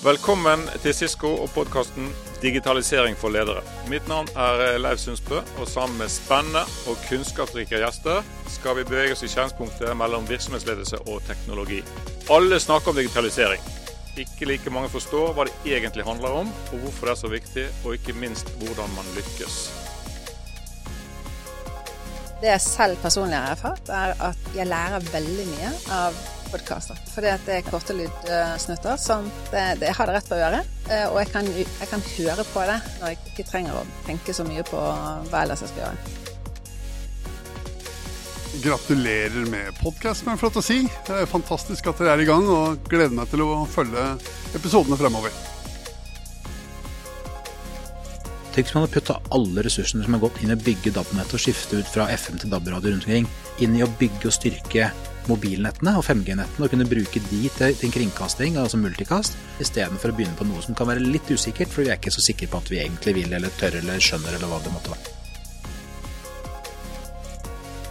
Velkommen til Sisko og podkasten 'Digitalisering for ledere'. Mitt navn er Leif Sundsbø, og sammen med spennende og kunnskapsrike gjester skal vi bevege oss i kjennspunktet mellom virksomhetsledelse og teknologi. Alle snakker om digitalisering. Ikke like mange forstår hva det egentlig handler om, og hvorfor det er så viktig, og ikke minst hvordan man lykkes. Det jeg selv personlig har erfart, er at jeg lærer veldig mye av podkaster. Fordi det er korte lydsnutter som det, det, jeg har det rett på øret. gjøre Og jeg kan, jeg kan høre på det når jeg ikke trenger å tenke så mye på hva ellers jeg skal gjøre. Gratulerer med podkast, men til å si. Det er fantastisk at dere er i gang, og gleder meg til å følge episodene fremover. Tenk hvis man hadde putta alle ressursene som har gått inn i å bygge DAB-nettet og skifte ut fra FM til DAB-radio rundt omkring, inn i å bygge og styrke mobilnettene og 5G-nettene og kunne bruke de til, til kringkasting, altså multicast, istedenfor å begynne på noe som kan være litt usikkert, for vi er ikke så sikre på at vi egentlig vil eller tør eller skjønner eller hva det måtte være.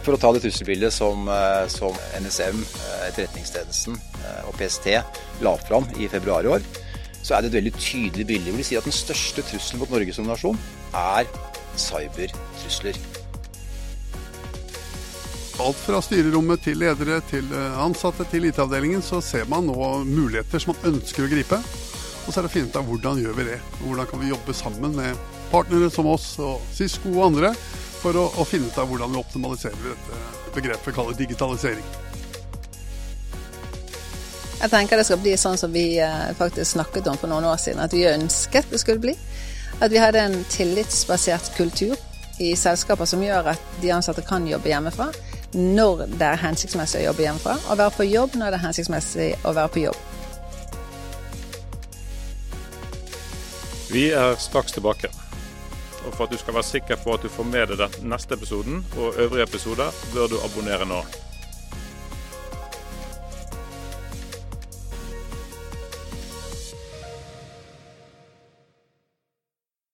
For å ta det trusselbildet som, eh, som NSM, eh, Etterretningstjenesten eh, og PST la fram i februar i år, så er det et veldig tydelig bilde hvor de sier at den største trusselen mot Norge som nasjon er cybertrusler. Alt fra styrerommet til ledere til eh, ansatte til IT-avdelingen, så ser man nå muligheter som man ønsker å gripe. Og så er det å finne ut av hvordan gjør vi det. Hvordan kan vi jobbe sammen med partnere som oss og Cisco og andre for å, å finne ut av hvordan vi optimaliserer dette begrepet vi kaller digitalisering. Jeg tenker det skal bli sånn som vi eh, faktisk snakket om for noen år siden, at vi ønsket det skulle bli. At vi hadde en tillitsbasert kultur i selskaper som gjør at de ansatte kan jobbe hjemmefra når det er hensiktsmessig å jobbe hjemmefra, og være på jobb når det er hensiktsmessig å være på jobb. Vi er straks tilbake. Og For at du skal være sikker på at du får med deg den neste episoden og øvrige episoder, bør du abonnere nå.